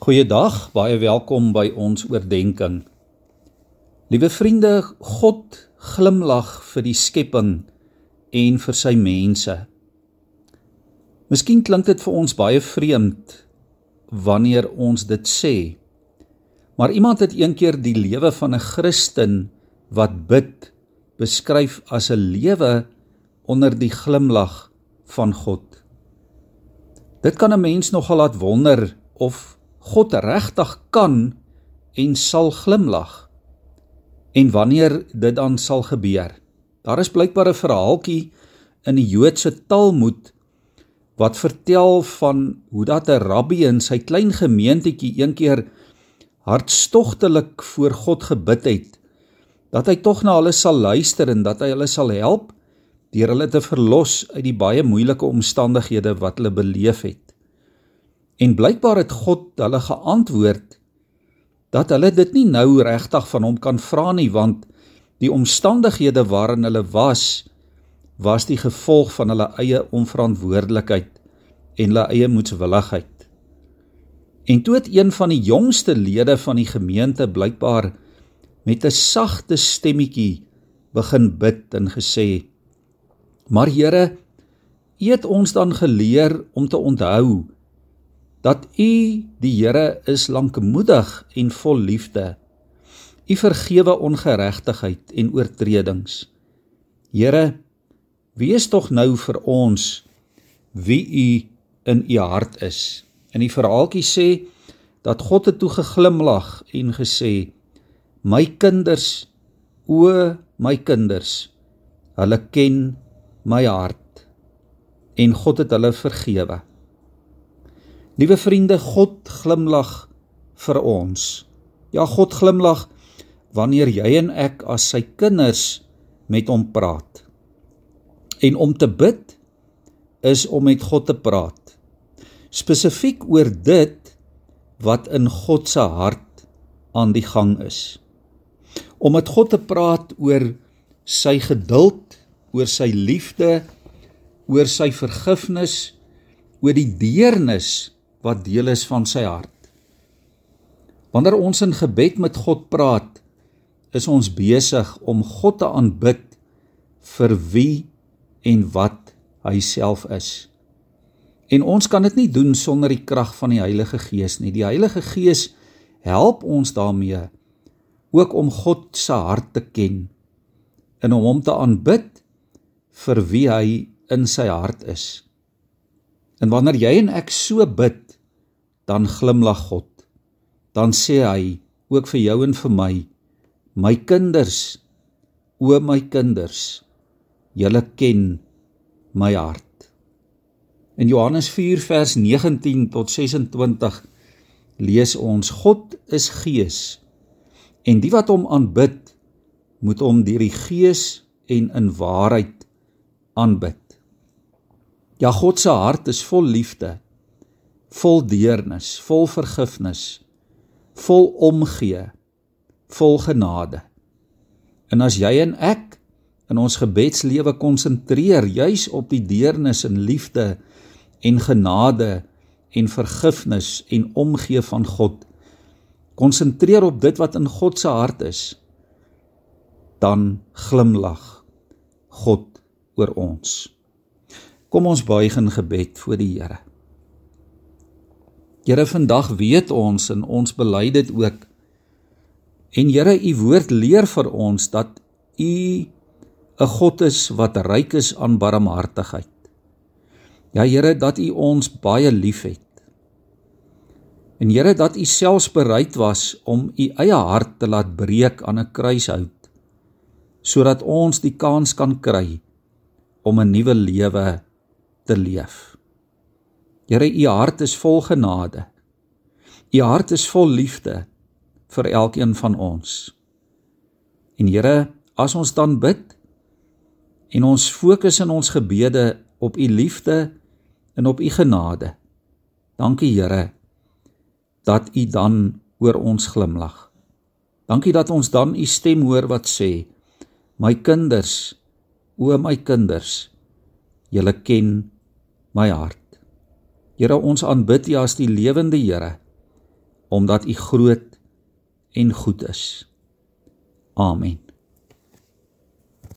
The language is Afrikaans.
Goeiedag, baie welkom by ons oordeenking. Liewe vriende, God glimlag vir die skepping en vir sy mense. Miskien klink dit vir ons baie vreemd wanneer ons dit sê. Maar iemand het eendag die lewe van 'n Christen wat bid beskryf as 'n lewe onder die glimlag van God. Dit kan 'n mens nogal laat wonder of God regtig kan en sal glimlag. En wanneer dit dan sal gebeur. Daar is blykbaar 'n verhaaltjie in die Joodse Talmud wat vertel van hoe dat 'n rabbi in sy klein gemeentetjie eendag hartstogtelik voor God gebid het dat hy tog na hulle sal luister en dat hy hulle sal help deur hulle te verlos uit die baie moeilike omstandighede wat hulle beleef het. En blykbaar het God hulle geantwoord dat hulle dit nie nou regtig van hom kan vra nie want die omstandighede waarin hulle was was die gevolg van hulle eie onverantwoordelikheid en hulle eie moedswilligheid. En toe het een van die jongste lede van die gemeente blykbaar met 'n sagte stemmetjie begin bid en gesê: "Maar Here, U het ons dan geleer om te onthou dat U die Here is lankmoedig en vol liefde. U vergewe ongeregtigheid en oortredings. Here, wees tog nou vir ons wie U in U hart is. In die verhaaltjie sê dat God het toe geglimlag en gesê: "My kinders, o my kinders, hulle ken my hart." En God het hulle vergewe. Liewe vriende, God glimlag vir ons. Ja, God glimlag wanneer jy en ek as sy kinders met hom praat. En om te bid is om met God te praat. Spesifiek oor dit wat in God se hart aan die gang is. Om met God te praat oor sy geduld, oor sy liefde, oor sy vergifnis, oor die deernis wat deel is van sy hart. Wanneer ons in gebed met God praat, is ons besig om God te aanbid vir wie en wat hy self is. En ons kan dit nie doen sonder die krag van die Heilige Gees nie. Die Heilige Gees help ons daarmee ook om God se hart te ken en om hom te aanbid vir wie hy in sy hart is. En wanneer jy en ek so bid, dan glimlag God. Dan sê hy ook vir jou en vir my: My kinders, o my kinders, julle ken my hart. In Johannes 4 vers 19 tot 26 lees ons: God is gees en die wat hom aanbid, moet hom deur die gees en in waarheid aanbid. Ja, God se hart is vol liefde vol deernis, vol vergifnis, vol omgee, vol genade. En as jy en ek in ons gebedslewe konsentreer juis op die deernis en liefde en genade en vergifnis en omgee van God, konsentreer op dit wat in God se hart is, dan glimlag God oor ons. Kom ons buig in gebed voor die Here. Here vandag weet ons en ons bely dit ook. En Here, u woord leer vir ons dat u 'n God is wat ryk is aan barmhartigheid. Ja Here, dat u ons baie liefhet. En Here, dat u selfs bereid was om u eie hart te laat breek aan 'n kruishout sodat ons die kans kan kry om 'n nuwe lewe te leef. Here, u hart is vol genade. U hart is vol liefde vir elkeen van ons. En Here, as ons dan bid en ons fokus in ons gebede op u liefde en op u genade. Dankie Here dat u dan oor ons glimlag. Dankie dat ons dan u stem hoor wat sê: My kinders, o my kinders, julle ken my hart. Here, ons aanbid U as die lewende Here, omdat U groot en goed is. Amen.